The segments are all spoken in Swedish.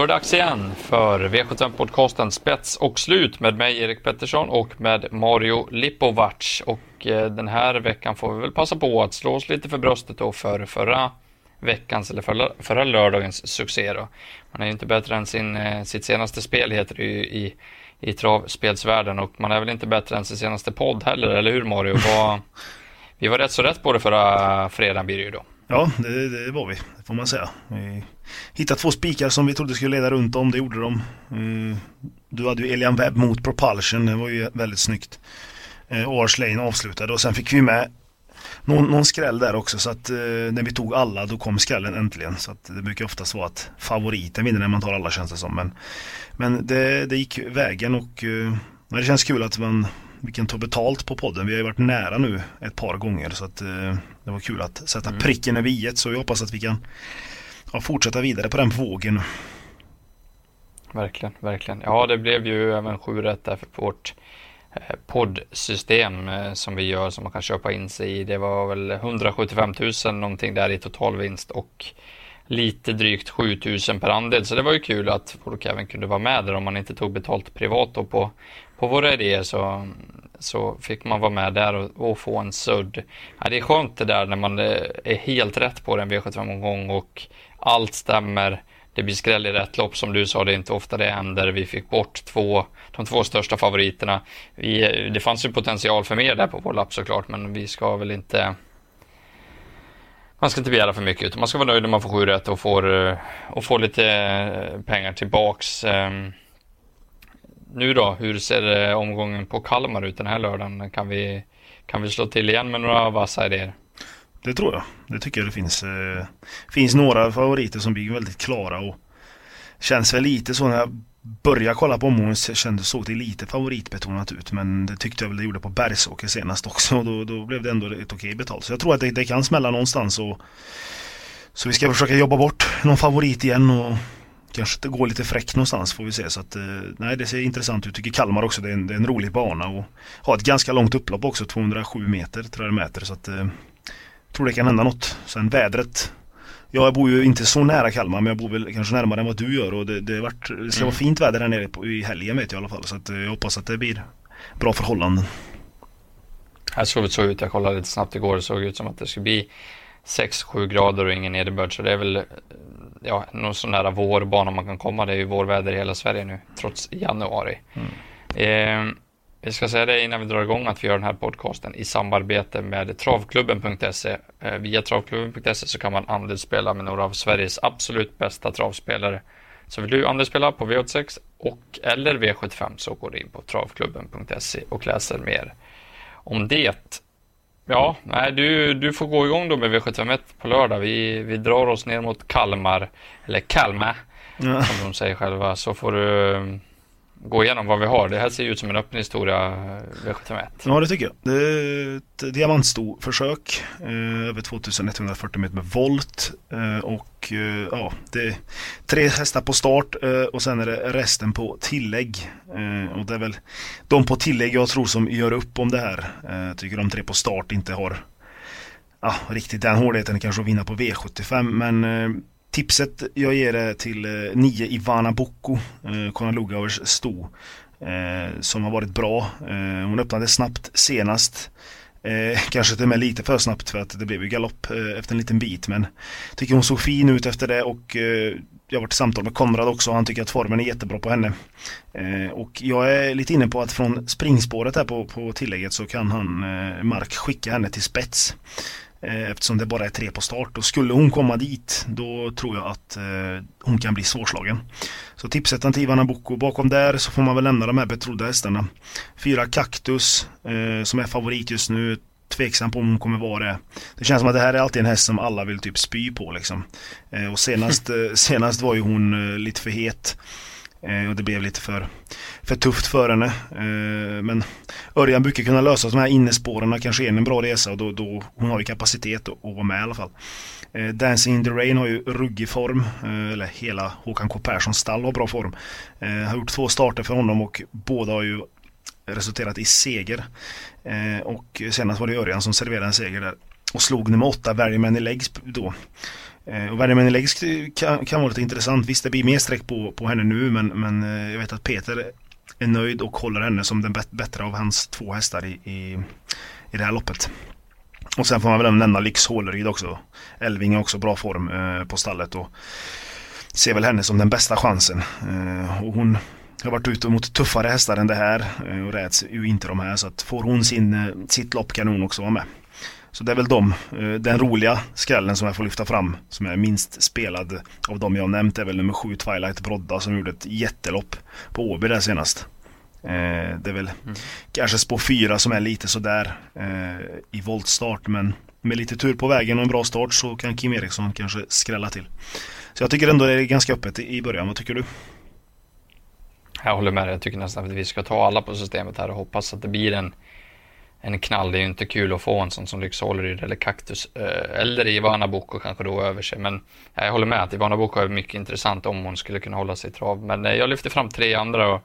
Då är det dags igen för V75-podcasten Spets och slut med mig Erik Pettersson och med Mario Lipovac. Och eh, den här veckan får vi väl passa på att slå oss lite för bröstet då för förra veckans eller förra, förra lördagens succé då. Man är ju inte bättre än sin, eh, sitt senaste spel heter det ju i, i travspelsvärlden och man är väl inte bättre än sin senaste podd heller, eller hur Mario? Var, vi var rätt så rätt på det förra fredagen blir det ju då. Ja, det, det var vi, det får man säga. Vi hittade två spikar som vi trodde skulle leda runt om, det gjorde de. Eh, du hade ju Elian Webb mot Propulsion, det var ju väldigt snyggt. Eh, Ars Lane avslutade och sen fick vi med någon, någon skräll där också så att eh, när vi tog alla då kom skrällen äntligen. Så att det brukar oftast vara att favoriten vinner när man tar alla känns det som. Men, men det, det gick vägen och det känns kul att man vi kan ta betalt på podden. Vi har ju varit nära nu ett par gånger så att eh, det var kul att sätta mm. pricken över i så jag hoppas att vi kan ja, fortsätta vidare på den vågen. Verkligen, verkligen. Ja, det blev ju även sju rätt där för vårt eh, poddsystem eh, som vi gör som man kan köpa in sig i. Det var väl 175 000 någonting där i totalvinst och lite drygt 7000 per andel. Så det var ju kul att folk även kunde vara med där om man inte tog betalt privat då på, på våra idéer så, mm, så fick man vara med där och, och få en sudd. Ja, det är skönt det där när man eh, är helt rätt på den V75-omgång och allt stämmer. Det blir skräll i rätt lopp som du sa, det är inte ofta det händer. Vi fick bort två, de två största favoriterna. Vi, eh, det fanns ju potential för mer där på vår lapp såklart, men vi ska väl inte man ska inte begära för mycket utan man ska vara nöjd när man får sju rätt och får, eh, och får lite pengar tillbaks. Ehm, nu då, hur ser eh, omgången på Kalmar ut den här lördagen? Kan vi, kan vi slå till igen med några vassa idéer? Det tror jag. Det tycker jag det finns. Eh, finns några favoriter som blir väldigt klara och känns väl lite så när jag började kolla på omgången så kändes, såg det lite favoritbetonat ut men det tyckte jag väl det gjorde på Bergsåker senast också och då, då blev det ändå ett okej betalt. Så jag tror att det, det kan smälla någonstans och så vi ska försöka jobba bort någon favorit igen och kanske det går lite fräckt någonstans får vi se. Så att, eh, nej, det ser intressant ut. Tycker Kalmar också. Det är, en, det är en rolig bana och har ett ganska långt upplopp också. 207 meter tror jag det mäter. Så att, eh, tror det kan hända något. Sen vädret. Jag bor ju inte så nära Kalmar men jag bor väl kanske närmare än vad du gör och det, det, varit, det ska mm. vara fint väder här nere på, i helgen vet jag i alla fall. Så att, eh, jag hoppas att det blir bra förhållanden. Här såg det så ut. Jag kollade lite snabbt igår. Det såg ut som att det skulle bli 6-7 grader och ingen nederbörd. Så det är väl ja, någon sån där vårbana man kan komma. Det är ju vårväder i hela Sverige nu, trots januari. Mm. Eh, vi ska säga det innan vi drar igång att vi gör den här podcasten i samarbete med travklubben.se. Eh, via travklubben.se så kan man andelsspela med några av Sveriges absolut bästa travspelare. Så vill du andelsspela på V86 och eller V75 så går du in på travklubben.se och läser mer om det. Ja, nej, du, du får gå igång då med V751 på lördag. Vi, vi drar oss ner mot Kalmar, eller Kalmar, ja. som de säger själva, så får du gå igenom vad vi har. Det här ser ju ut som en öppen historia eh, V751. Ja det tycker jag. Det är ett diamantstoförsök. Eh, över 2140 meter med volt. Eh, och ja, det är tre hästar på start och sen är det resten på tillägg. Och det är väl de på tillägg jag tror som gör upp om det här. Jag tycker de tre på start inte har ja, riktigt den hårdheten kanske att vinna på V75 men Tipset jag ger är till eh, 9 Ivana Boko, eh, Lugauers sto. Eh, som har varit bra. Eh, hon öppnade snabbt senast. Eh, kanske till och med lite för snabbt för att det blev ju galopp eh, efter en liten bit men tycker hon såg fin ut efter det och eh, jag har varit i samtal med Konrad också och han tycker att formen är jättebra på henne. Eh, och jag är lite inne på att från springspåret här på, på tillägget så kan han, eh, Mark, skicka henne till spets. Eh, eftersom det bara är tre på start och skulle hon komma dit då tror jag att eh, hon kan bli svårslagen. Så tipset till Ivana Boko. Bakom där så får man väl lämna de här betrodda hästarna. Fyra Kaktus eh, som är favorit just nu. Tveksam på om hon kommer vara det. Det känns som att det här är alltid en häst som alla vill typ spy på liksom. Eh, och senast, eh, senast var ju hon eh, lite för het. Eh, och det blev lite för för tufft för henne. Eh, men Örjan brukar kunna lösa de här innespåren, kanske är en bra resa och då, då hon har ju kapacitet att, att vara med i alla fall. Eh, Dancing in the Rain har ju ruggig form, eller hela Håkan K Perssons stall har bra form. Har gjort två starter för honom och båda har ju resulterat i seger. Och senast var det Örjan som serverade en seger där och slog nummer åtta, Very Many Legs då. Eh, och Benjamin Legs kan, kan vara lite intressant. Visst, det blir mer streck på, på henne nu, men, men eh, jag vet att Peter är nöjd och håller henne som den bättre av hans två hästar i, i, i det här loppet. Och sen får man väl nämna Lyx Håleryd också. Elving är också bra form eh, på stallet och ser väl henne som den bästa chansen. Eh, och hon har varit ute mot tuffare hästar än det här eh, och räds ju inte de här så att får hon sin, eh, sitt lopp kan hon också vara med. Så det är väl de, eh, den roliga skrällen som jag får lyfta fram som är minst spelad av de jag nämnt är väl nummer 7 Twilight Brodda som gjorde ett jättelopp på Åby där senast. Det är väl mm. kanske spår 4 som är lite sådär i voltstart men med lite tur på vägen och en bra start så kan Kim Eriksson kanske skrälla till. Så jag tycker ändå det är ganska öppet i början. Vad tycker du? Jag håller med dig. Jag tycker nästan att vi ska ta alla på systemet här och hoppas att det blir en, en knall. Det är ju inte kul att få en sån som Lyxhålleryd eller Kaktus eh, eller Ivana Boko kanske då över sig. Men jag håller med att Ivana Boko är mycket intressant om hon skulle kunna hålla sig i trav. Men eh, jag lyfter fram tre andra och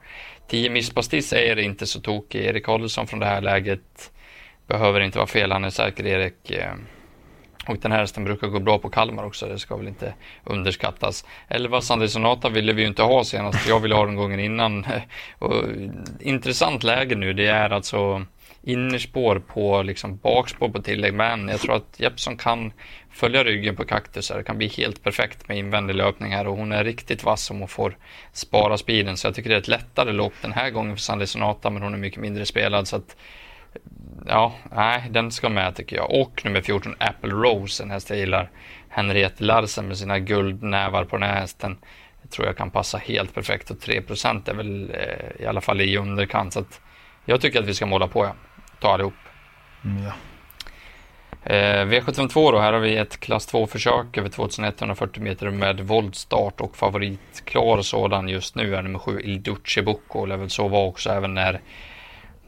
10 misspastis är inte så tokig. Erik Adelsson från det här läget behöver inte vara fel. Han är säker Erik. Eh, och den här hästen brukar gå bra på Kalmar också, det ska väl inte underskattas. 11 Sunday Sonata ville vi ju inte ha senast, jag ville ha den gången innan. Och, intressant läge nu, det är alltså innerspår på liksom bakspår på tillägg, men jag tror att Jeppson kan följa ryggen på kaktusar. Det kan bli helt perfekt med invändig löpning här och hon är riktigt vass om hon får spara speeden. Så jag tycker det är ett lättare lopp den här gången för Sandy Sonata, men hon är mycket mindre spelad. Så att ja, nej, den ska med tycker jag. Och nummer 14, Apple Rose, en häst jag gillar. Henriette Larsen med sina guldnävar på den här hästen. Det tror jag kan passa helt perfekt och 3% är väl eh, i alla fall i underkant. Så att jag tycker att vi ska måla på, ja. Ta allihop. Mm, ja. Eh, V752 då, här har vi ett klass 2-försök över 2140 meter med voltstart och favoritklar sådan just nu är nummer 7 Il Duce Bucco. Lär väl så vara också även när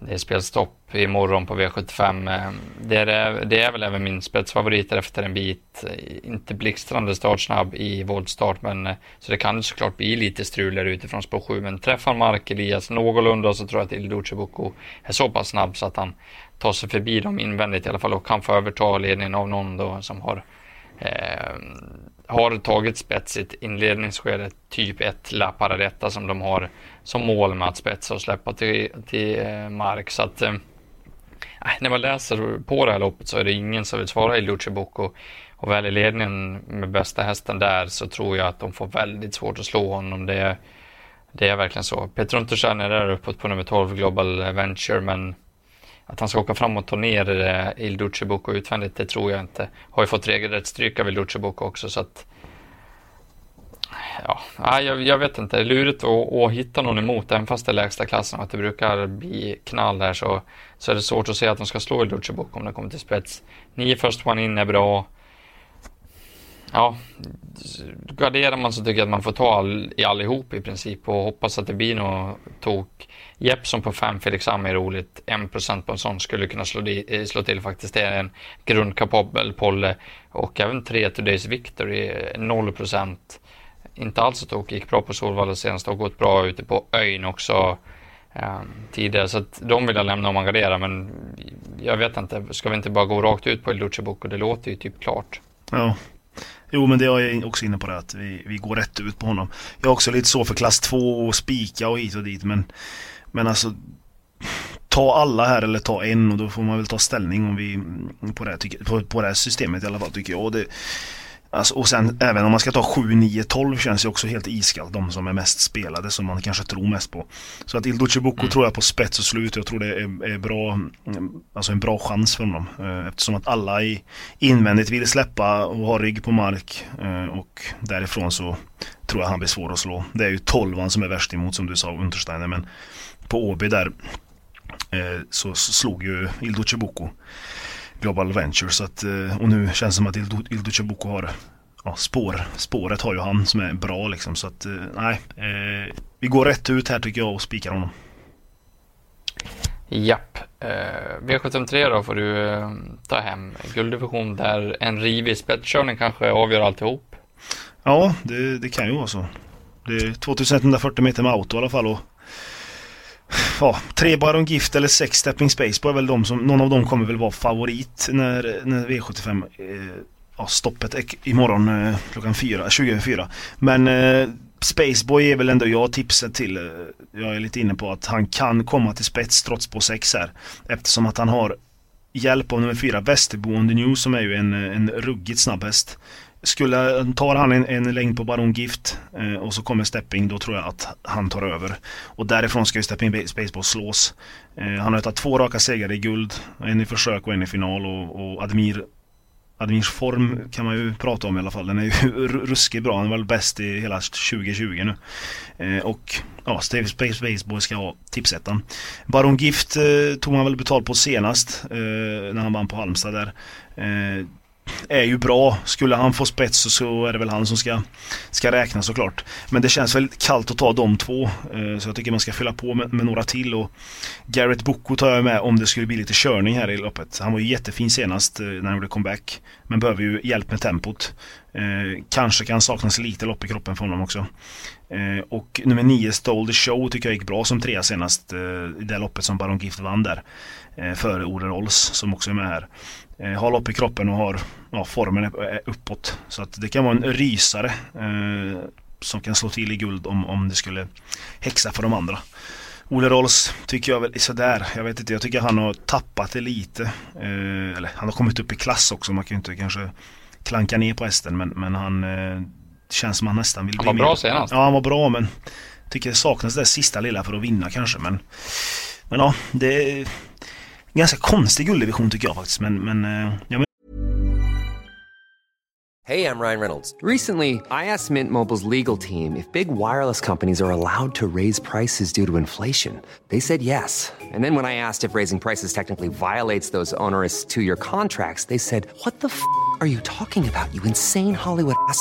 det är spelstopp imorgon på V75. Eh, det är, det är väl även min spetsfavorit efter en bit. Inte blixtrande startsnabb i voltstart, men eh, så det kan såklart bli lite strul där utifrån spår 7. Men träffar Mark Elias någorlunda så tror jag att Ildoce Boko är så pass snabb så att han tar sig förbi dem invändigt i alla fall och kan få överta ledningen av någon då som har eh, har tagit spetsigt inledningsskede, typ ett La Paradetta som de har som mål med att spetsa och släppa till, till eh, mark. Så att, eh, äh, när man läser på det här loppet så är det ingen som vill svara i Luce Bocco. Och väl i ledningen med bästa hästen där så tror jag att de får väldigt svårt att slå honom. Det, det är verkligen så. Petruntersen är där uppåt på nummer 12 Global Venture men att han ska åka fram och ta ner eh, Il Duce Bocco utvändigt, det tror jag inte. Har ju fått regelrätt stryk av Il Duce Bocco också så att ja, jag, jag vet inte. Det är lurigt att, att hitta någon emot, även fast det är lägsta klassen och att det brukar bli knall där. så, så är det svårt att se att de ska slå i Luchebuk om det kommer till spets. Nio first one in är bra. Ja, garderar man så tycker jag att man får ta all, i allihop i princip och hoppas att det blir något tok. Jeppson på 5 Felix Am är roligt. 1% på en sån skulle kunna slå, di, eh, slå till faktiskt. Det är en grundkapabel Polle och även 3 Today's Victory 0% inte alls så tokig. Gick bra på Solvalla senast och gått bra ute på ön också eh, tidigare. Så att de vill jag lämna om man garderar. Men jag vet inte. Ska vi inte bara gå rakt ut på El och Det låter ju typ klart. Ja. Jo men det är jag också inne på det att vi, vi går rätt ut på honom. Jag är också lite så för klass 2 och spika och hit och dit men Men alltså Ta alla här eller ta en och då får man väl ta ställning om vi på det här, på, på det här systemet i alla fall tycker jag. Och det, Alltså, och sen även om man ska ta 7, 9, 12 känns ju också helt iskallt. De som är mest spelade som man kanske tror mest på. Så att Il Duce mm. tror jag på spets och slut. Jag tror det är, är, bra, alltså en bra chans för honom. Eh, eftersom att alla i invändigt vill släppa och ha rygg på mark. Eh, och därifrån så tror jag han blir svår att slå. Det är ju 12 som är värst emot som du sa, Untersteiner. Men på Åby där eh, så slog ju Il Duce. Global Venture. Så att, eh, och nu känns det som att Ildo Chabuco har ja, spår. Spåret har ju han som är bra liksom. Så att eh, nej, eh, vi går rätt ut här tycker jag och spikar honom. Japp. Eh, V73 då får du eh, ta hem. Gulddivision där en rivig spetskörning kanske avgör alltihop. Ja, det, det kan ju vara så. Det är 2140 meter med auto i alla fall och ja, tre Baron Gift eller sex Stepping Spaceboy är väl de som, någon av dem kommer väl vara favorit när, när V75 eh, ja, stoppet imorgon eh, klockan 4, 24. Men eh, Spaceboy är väl ändå jag tipset till. Eh, jag är lite inne på att han kan komma till spets trots på 6 här. Eftersom att han har hjälp av nummer 4 Västerbo on the New som är ju en, eh, en ruggigt snabb häst. Skulle, tar han en, en längd på Baron Gift eh, och så kommer Stepping då tror jag att han tar över. Och därifrån ska ju Stepping Spaceball slås. Eh, han har tagit två raka segrar i guld. En i försök och en i final och, och Admir Admirs form kan man ju prata om i alla fall. Den är ju ruskigt bra. Han är väl bäst i hela 2020 nu. Eh, och ja, Steve Space Baseball ska ha tipsettan. Baron Gift eh, tog man väl betalt på senast eh, när han vann på Halmstad där. Eh, är ju bra. Skulle han få spets så är det väl han som ska, ska räknas såklart. Men det känns väldigt kallt att ta de två. Eh, så jag tycker man ska fylla på med, med några till. Och Garrett Boko tar jag med om det skulle bli lite körning här i loppet. Han var ju jättefin senast eh, när han gjorde comeback. Men behöver ju hjälp med tempot. Eh, kanske kan saknas lite lopp i kroppen för honom också. Eh, och nummer 9 Stole the Show tycker jag gick bra som trea senast eh, i det loppet som Baron Gift vann där. Eh, före Ole Rolls som också är med här har lopp i kroppen och har ja, formen är uppåt. Så att det kan vara en rysare eh, som kan slå till i guld om, om det skulle häxa för de andra. Ole Rolls tycker jag väl är sådär. Jag vet inte, jag tycker han har tappat det lite. Eh, eller han har kommit upp i klass också. Man kan ju inte kanske klanka ner på hästen men, men han eh, känns som han nästan vill bli Han var bra senast. Ja han var bra men tycker det saknas det sista lilla för att vinna kanske men Men ja, det ganska konstig gulddivision tycker jag faktiskt. Men, men, uh, ja, men... Hey, I'm Ryan Reynolds. Recently, I asked Mint Mobile's legal team if big wireless companies are allowed to raise prices due to inflation. They said yes. And then when I asked if raising prices technically violates those onerous two-year contracts, they said, "What the f*** are you talking about? You insane Hollywood ass."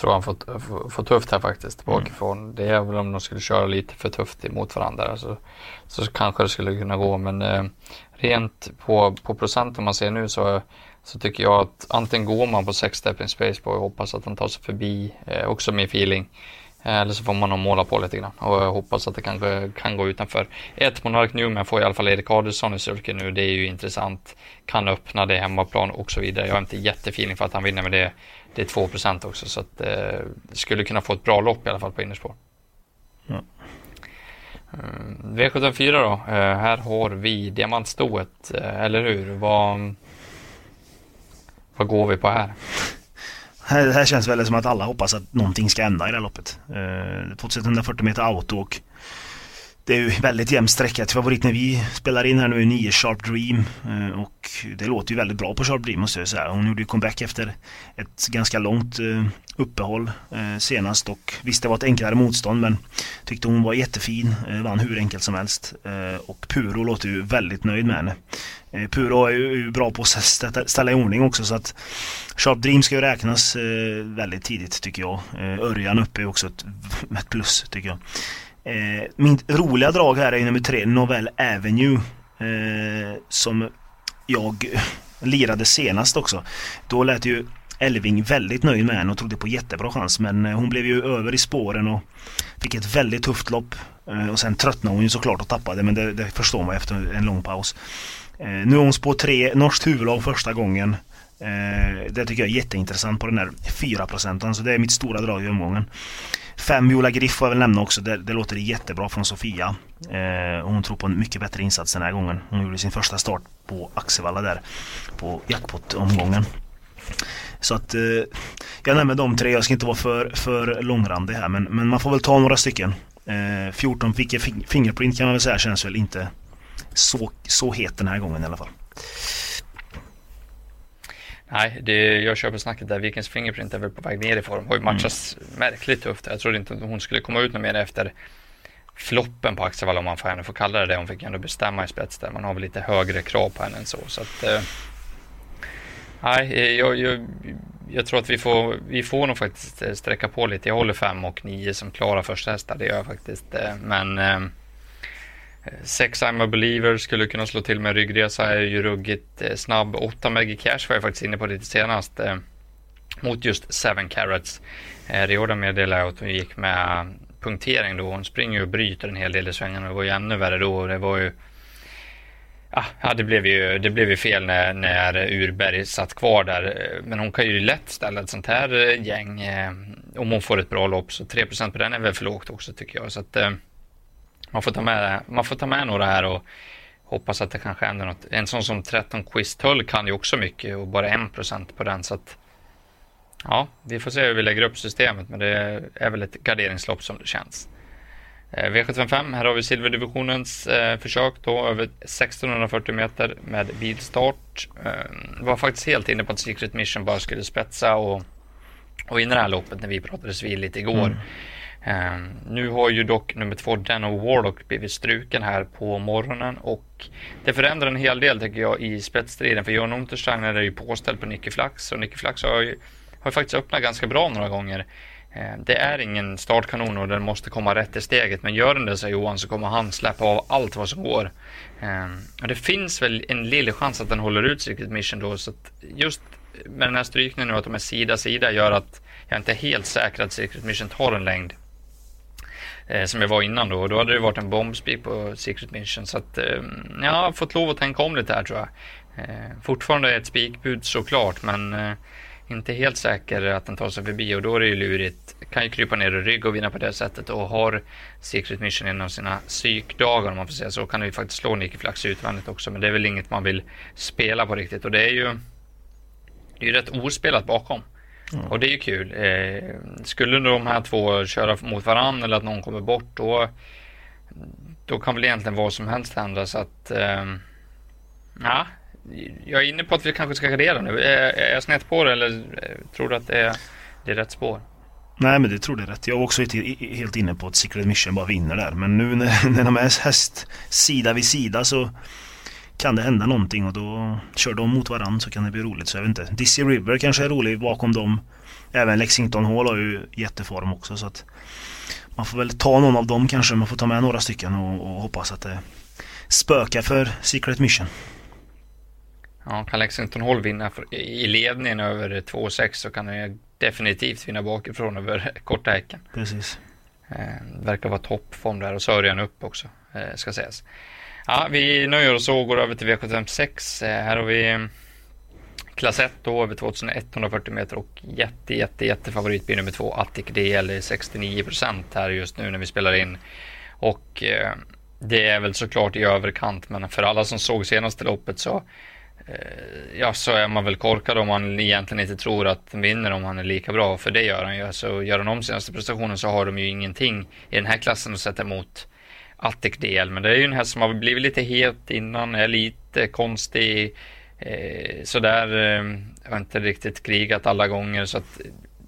Tror han får, får, tufft här faktiskt bakifrån. Mm. Det är väl om de skulle köra lite för tufft emot varandra så, så kanske det skulle kunna gå men eh, rent på, på procenten man ser nu så, så tycker jag att antingen går man på 6 step in space och hoppas att han tar sig förbi, eh, också med feeling. Eh, eller så får man nog måla på lite grann och jag hoppas att det kanske kan gå utanför. Ett Monark Newman får i alla fall Erik Adelsson i sulken nu. Det är ju intressant. Kan öppna det hemmaplan och så vidare. Jag har inte jättefeeling för att han vinner med det. Det är 2% också så att eh, skulle kunna få ett bra lopp i alla fall på innerspår. Ja. Eh, V74 då. Eh, här har vi diamantstoet, eh, eller hur? Vad, vad går vi på här? Här, här känns väl som att alla hoppas att någonting ska hända i det här loppet. Eh, 2140 meter auto och det är ju väldigt jämn sträcka till favorit när vi spelar in här nu är 9 Sharp Dream eh, och det låter ju väldigt bra på Sharp Dream måste jag säga. Hon gjorde ju comeback efter ett ganska långt eh, uppehåll eh, senast och visst det var ett enklare motstånd men tyckte hon var jättefin, vann hur enkelt som helst och Puro låter ju väldigt nöjd med henne. Puro är ju bra på att ställa i ordning också så att Sharp Dream ska ju räknas väldigt tidigt tycker jag. Örjan uppe är också ett, ett plus tycker jag. Eh, mitt roliga drag här är nummer tre, Novell Avenue. Eh, som jag lirade senast också. Då lät ju Elving väldigt nöjd med henne och trodde på jättebra chans. Men eh, hon blev ju över i spåren och fick ett väldigt tufft lopp. Eh, och sen tröttnade hon ju såklart och tappade men det, det förstår man efter en lång paus. Eh, nu är hon spår tre, norskt huvudlag första gången. Eh, det tycker jag är jätteintressant på den här 4% så det är mitt stora drag i omgången. Fem Viola Griff får jag väl nämna också. Det, det låter jättebra från Sofia. Eh, hon tror på en mycket bättre insats den här gången. Hon gjorde sin första start på Axevalla där på jackpot-omgången. Så att eh, jag nämner de tre. Jag ska inte vara för, för långrandig här men, men man får väl ta några stycken. Eh, 14 fick Fingerprint kan man väl säga känns väl inte så, så het den här gången i alla fall. Nej, det, jag köper snacket där. Vikings Fingerprint är väl på väg ner i form. Har ju matchats mm. märkligt tufft. Jag trodde inte hon skulle komma ut med mer efter floppen på Axevalla om man får, henne får kalla det det. Hon fick ändå bestämma i spets där. Man har väl lite högre krav på henne än så. så att, eh, nej, eh, jag, jag, jag, tror att vi får, vi får nog faktiskt eh, sträcka på lite. Jag håller fem och nio som klara första hästar. Det gör jag faktiskt. Eh, men eh, Eh, sex I'm a believer skulle kunna slå till med ryggresa, är ju ruggigt eh, snabb. 8 Maggie Cash var jag faktiskt inne på lite senast. Eh, mot just 7 carats. Rioda meddelade att hon gick med punktering då. Hon springer och bryter en hel del i svängarna. Det var ju ännu värre då. Det var ju ah, Ja, det blev ju, det blev ju fel när, när Urberg satt kvar där. Men hon kan ju lätt ställa ett sånt här gäng om hon får ett bra lopp. Så 3% på den är väl för lågt också tycker jag. Så att, eh, man, får ta med, man får ta med några här och hoppas att det kanske händer något. En sån som 13 Quiz Tull kan ju också mycket och bara 1 på den. Så att, ja, vi får se hur vi lägger upp systemet. Men det är väl ett garderingslopp som det känns. Eh, V755, här har vi silverdivisionens eh, försök då över 1640 meter med bilstart. Eh, var faktiskt helt inne på att Secret Mission bara skulle spetsa och, och vinna det här loppet när vi pratades vid lite igår. Mm. Ehm, nu har ju dock nummer två Dano Warlock blivit struken här på morgonen och det förändrar en hel del tycker jag i spetsstriden för John Untersteiner är ju påställd på Nicky Flax och Nicky Flax har ju har faktiskt öppnat ganska bra några gånger. Ehm, det är ingen startkanon och den måste komma rätt i steget. Men gör den det, säger Johan, så kommer han släppa av allt vad som går. Ehm, och det finns väl en liten chans att den håller ut Secret Mission då. Så att just med den här strykningen nu att de är sida sida gör att jag inte är helt säker att Secret Mission tar en längd. Eh, som jag var innan då. Och då hade det varit en bombspik på Secret Mission. Så att eh, jag har fått lov att tänka om lite här tror jag. Eh, fortfarande ett spikbud såklart, men eh, inte helt säker att den tar sig förbi och då är det ju lurigt. Kan ju krypa ner i rygg och vinna på det sättet och har Secret Mission en av sina psykdagar om man får säga så kan det ju faktiskt slå Nicky Flax utvändigt också men det är väl inget man vill spela på riktigt och det är ju det är ju rätt ospelat bakom. Mm. Och det är ju kul. Eh, skulle de här två köra mot varandra eller att någon kommer bort då då kan väl egentligen vad som helst hända så att eh, ja, jag är inne på att vi kanske ska gardera nu. Är, är jag snett på det eller eh, tror du att det är, det är rätt spår? Nej men det tror det är rätt. Jag är också helt inne på att Secret Mission bara vinner där. Men nu när, när de är häst sida vid sida så kan det hända någonting och då kör de mot varandra så kan det bli roligt. Så jag vet inte. Dizzy River kanske är rolig bakom dem. Även Lexington Hall har ju jätteform också så att man får väl ta någon av dem kanske. Man får ta med några stycken och, och hoppas att det spökar för Secret Mission. Ja, kan Lexington Hall vinna i ledningen över 2,6 så kan den definitivt vinna bakifrån över korta häcken. Precis. Eh, verkar vara toppform där och Sörjan upp också, eh, ska sägas. Ja, vi nöjer oss och går över till V756. Eh, här har vi klass 1 då över 2140 meter och jätte, jätte, jätte favoritbil nummer 2 Attic DL 69 procent här just nu när vi spelar in. Och eh, det är väl såklart i överkant, men för alla som såg senaste loppet så Eh, ja, så är man väl korkad om man egentligen inte tror att den vinner om han är lika bra. För det gör han ju. Så gör han om senaste prestationen så har de ju ingenting i den här klassen att sätta emot Attic DL. Men det är ju en häst som har blivit lite het innan, är lite konstig. Eh, sådär, eh, har inte riktigt krigat alla gånger. Så att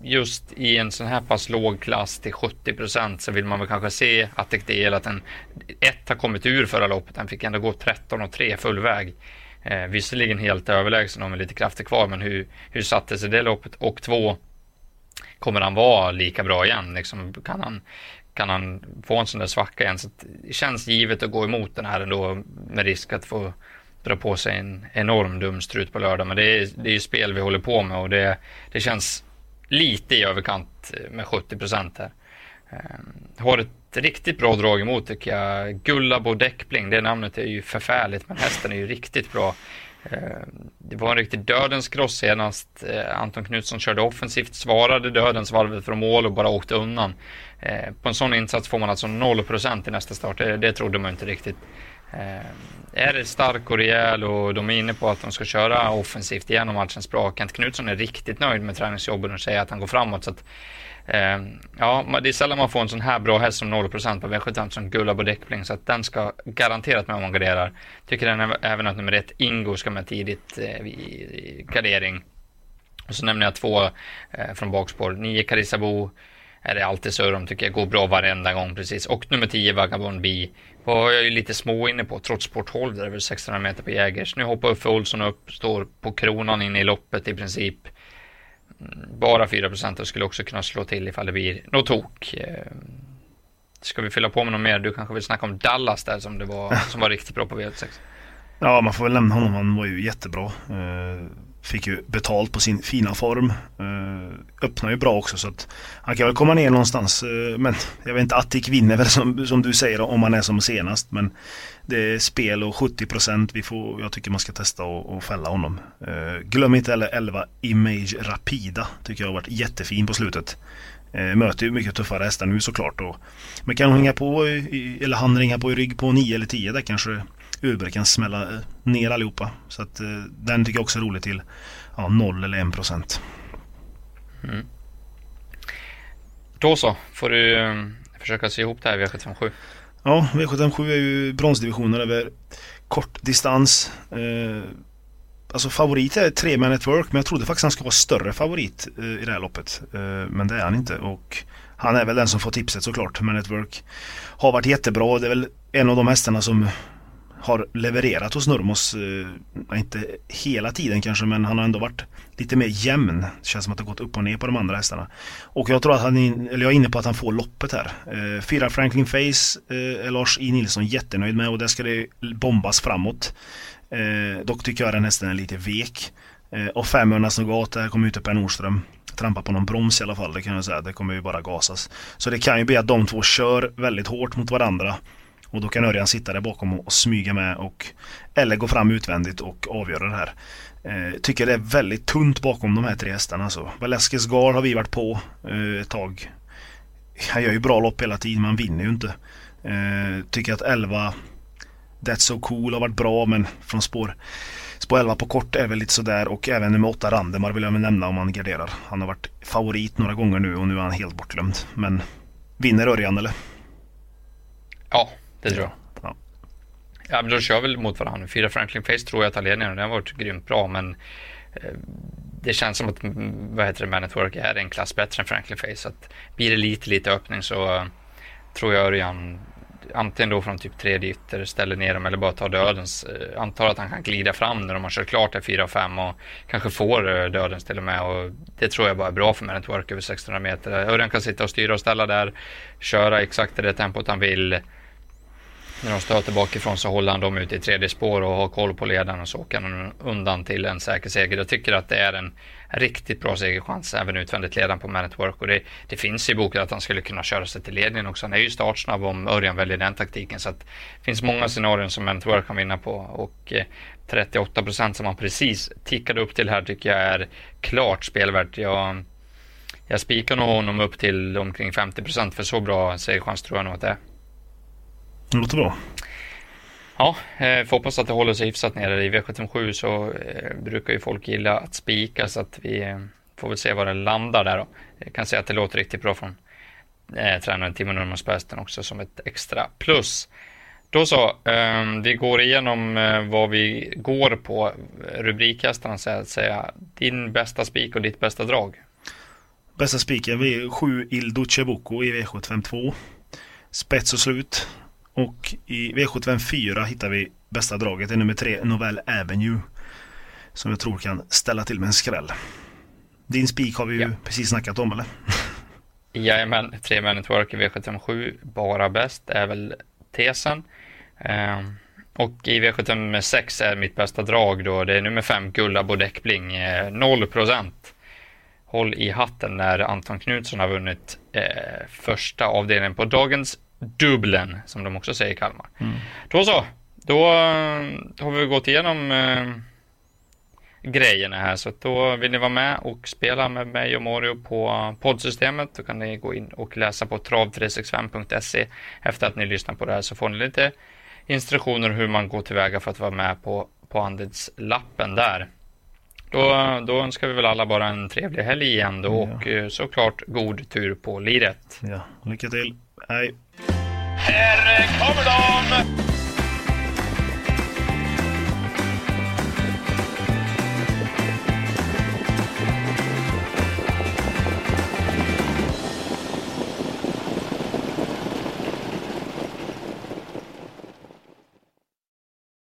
just i en sån här pass låg klass till 70 procent så vill man väl kanske se Attic DL att den ett har kommit ur förra loppet. Den fick ändå gå 13 och 3 full väg. Eh, visserligen helt överlägsen och med lite krafter kvar, men hur, hur satte sig det loppet? Och två, kommer han vara lika bra igen? Liksom, kan, han, kan han få en sån där svacka igen? Så det känns givet att gå emot den här ändå med risk att få dra på sig en enorm dumstrut på lördag. Men det är, det är ju spel vi håller på med och det, det känns lite i överkant med 70 procent här. Ehm, har ett riktigt bra drag emot tycker jag. Gullabo Däckbling, det namnet är ju förfärligt men hästen är ju riktigt bra. Eh, det var en riktig dödens kross senast. Eh, Anton Knutsson körde offensivt, svarade dödens varvet från mål och bara åkte undan. Eh, på en sån insats får man alltså 0% i nästa start. Det trodde man inte riktigt. Eh, är det stark och rejäl och de är inne på att de ska köra offensivt igenom allt känns bra. Kent Knutsson är riktigt nöjd med träningsjobben och säger att han går framåt. Så att Eh, ja, det är sällan man får en sån här bra häst som 0% på V75 som Gullabo Däckbling så att den ska garanterat med om man garderar. Tycker den även att nummer ett Ingo ska med tidigt eh, i gardering. Och så nämner jag två eh, från bakspår. 9 Karisabo är det alltid surr om tycker jag går bra varenda gång precis. Och nummer 10 Vagabond B var jag ju lite små inne på trots sport 12 där det är väl 600 meter på Jägers. Nu hoppar Uffe Olsson upp, står på kronan in i loppet i princip bara 4 och skulle också kunna slå till ifall det blir något tok. Eh, ska vi fylla på med något mer? Du kanske vill snacka om Dallas där som, det var, som var riktigt bra på V86? Ja, man får väl nämna honom. Han var ju jättebra. Uh, fick ju betalt på sin fina form. Öppnar ju bra också så att han kan väl komma ner någonstans. Eh, men jag vet inte, Attic vinner väl som, som du säger om han är som senast. Men det är spel och 70% vi får, jag tycker man ska testa och, och fälla honom. Eh, glöm inte heller 11 Image Rapida. Tycker jag har varit jättefin på slutet. Eh, möter ju mycket tuffare hästar nu såklart. Och, men kan hon hänga på, i, eller han ringa på i rygg på 9 eller 10 där kanske Uber kan smälla ner allihopa. Så att den tycker jag också är rolig till ja, 0 eller 1%. Mm. Då så, får du um, försöka se ihop det här V757. Ja, V757 är ju bronsdivisionen över kort distans. Eh, alltså favorit är tre man network men jag trodde faktiskt han skulle vara större favorit eh, i det här loppet. Eh, men det är han inte och han är väl den som får tipset såklart. Men network har varit jättebra. Det är väl en av de hästarna som har levererat hos Nurmos, eh, inte hela tiden kanske men han har ändå varit lite mer jämn. Det känns som att det gått upp och ner på de andra hästarna. Och jag tror att han, eller jag är inne på att han får loppet här. Eh, fyra Franklin Face eh, är Lars I. Nilsson jättenöjd med och där ska det bombas framåt. Eh, dock tycker jag den hästen är lite vek. Eh, och 500 Nogat, där kommer ute Per Nordström trampa på någon broms i alla fall. Det kan jag säga. Det kommer ju bara gasas. Så det kan ju bli att de två kör väldigt hårt mot varandra. Och då kan Örjan sitta där bakom och smyga med och eller gå fram utvändigt och avgöra det här. Eh, tycker det är väldigt tunt bakom de här tre hästarna. Alltså. Valeskes Gar har vi varit på eh, ett tag. Han gör ju bra lopp hela tiden men han vinner ju inte. Eh, tycker att 11 That's So Cool har varit bra men från spår Spår 11 på kort är väl lite sådär och även nummer 8 Randemar vill jag väl nämna om man garderar. Han har varit favorit några gånger nu och nu är han helt bortglömd. Men vinner Örjan eller? Ja, det tror jag. Ja. ja, men då kör väl mot varandra. Fyra Franklin Face tror jag att tar ledningen och den har varit grymt bra men eh, det känns som att vad heter det, Man är en klass bättre än Franklin Face. Så att blir det lite, lite öppning så uh, tror jag Örjan antingen då från typ tredje ytter ställer ner dem eller bara tar dödens. Uh, antar att han kan glida fram när de har kört klart där 4 och 5 och kanske får uh, dödens till och med. Och det tror jag bara är bra för Man Network över 1600 meter. Örjan kan sitta och styra och ställa där, köra exakt i det tempot han vill när de stöter bakifrån så håller han dem ute i tredje spår och har koll på ledaren och så åker han undan till en säker seger. Jag tycker att det är en riktigt bra segerchans även utvändigt ledaren på Man Work och det, det finns i boken att han skulle kunna köra sig till ledningen också. Han är ju startsnabb om Örjan väljer den taktiken så att det finns många scenarion som Man Work kan vinna på och eh, 38 procent som han precis tickade upp till här tycker jag är klart spelvärt. Jag, jag spikar nog honom upp till omkring 50 procent för så bra segerchans tror jag nog att det är. Det låter bra. Ja, eh, får hoppas att det håller sig hyfsat nere. I V757 så eh, brukar ju folk gilla att spika så att vi eh, får väl se var det landar där då. Jag kan säga att det låter riktigt bra från eh, tränaren Timo Nurmos också som ett extra plus. Då så, eh, vi går igenom vad vi går på. Rubrikhästarna så att säga. Din bästa spik och ditt bästa drag. Bästa spiken vi 7 Ildo Chebuco i V752. Spets och slut. Och i V754 hittar vi bästa draget. Det är nummer tre, Novell Avenue. Som jag tror kan ställa till med en skräll. Din spik har vi ju ja. precis snackat om eller? Jajamän, tre Man Network i V757, bara bäst är väl tesen. Um, och i V756 är mitt bästa drag då, det är nummer fem, Gullabo Däckbling, eh, 0 procent. Håll i hatten när Anton Knutsson har vunnit eh, första avdelningen på dagens dubblen, som de också säger i Kalmar. Mm. Då så, då, då har vi gått igenom eh, grejerna här, så då vill ni vara med och spela med mig och Mario på poddsystemet, då kan ni gå in och läsa på trav365.se efter att ni lyssnar på det här, så får ni lite instruktioner hur man går tillväga för att vara med på, på andelslappen där. Då, då önskar vi väl alla bara en trevlig helg igen då ja. och eh, såklart god tur på liret. Ja, lycka till. Hej! Här kommer de!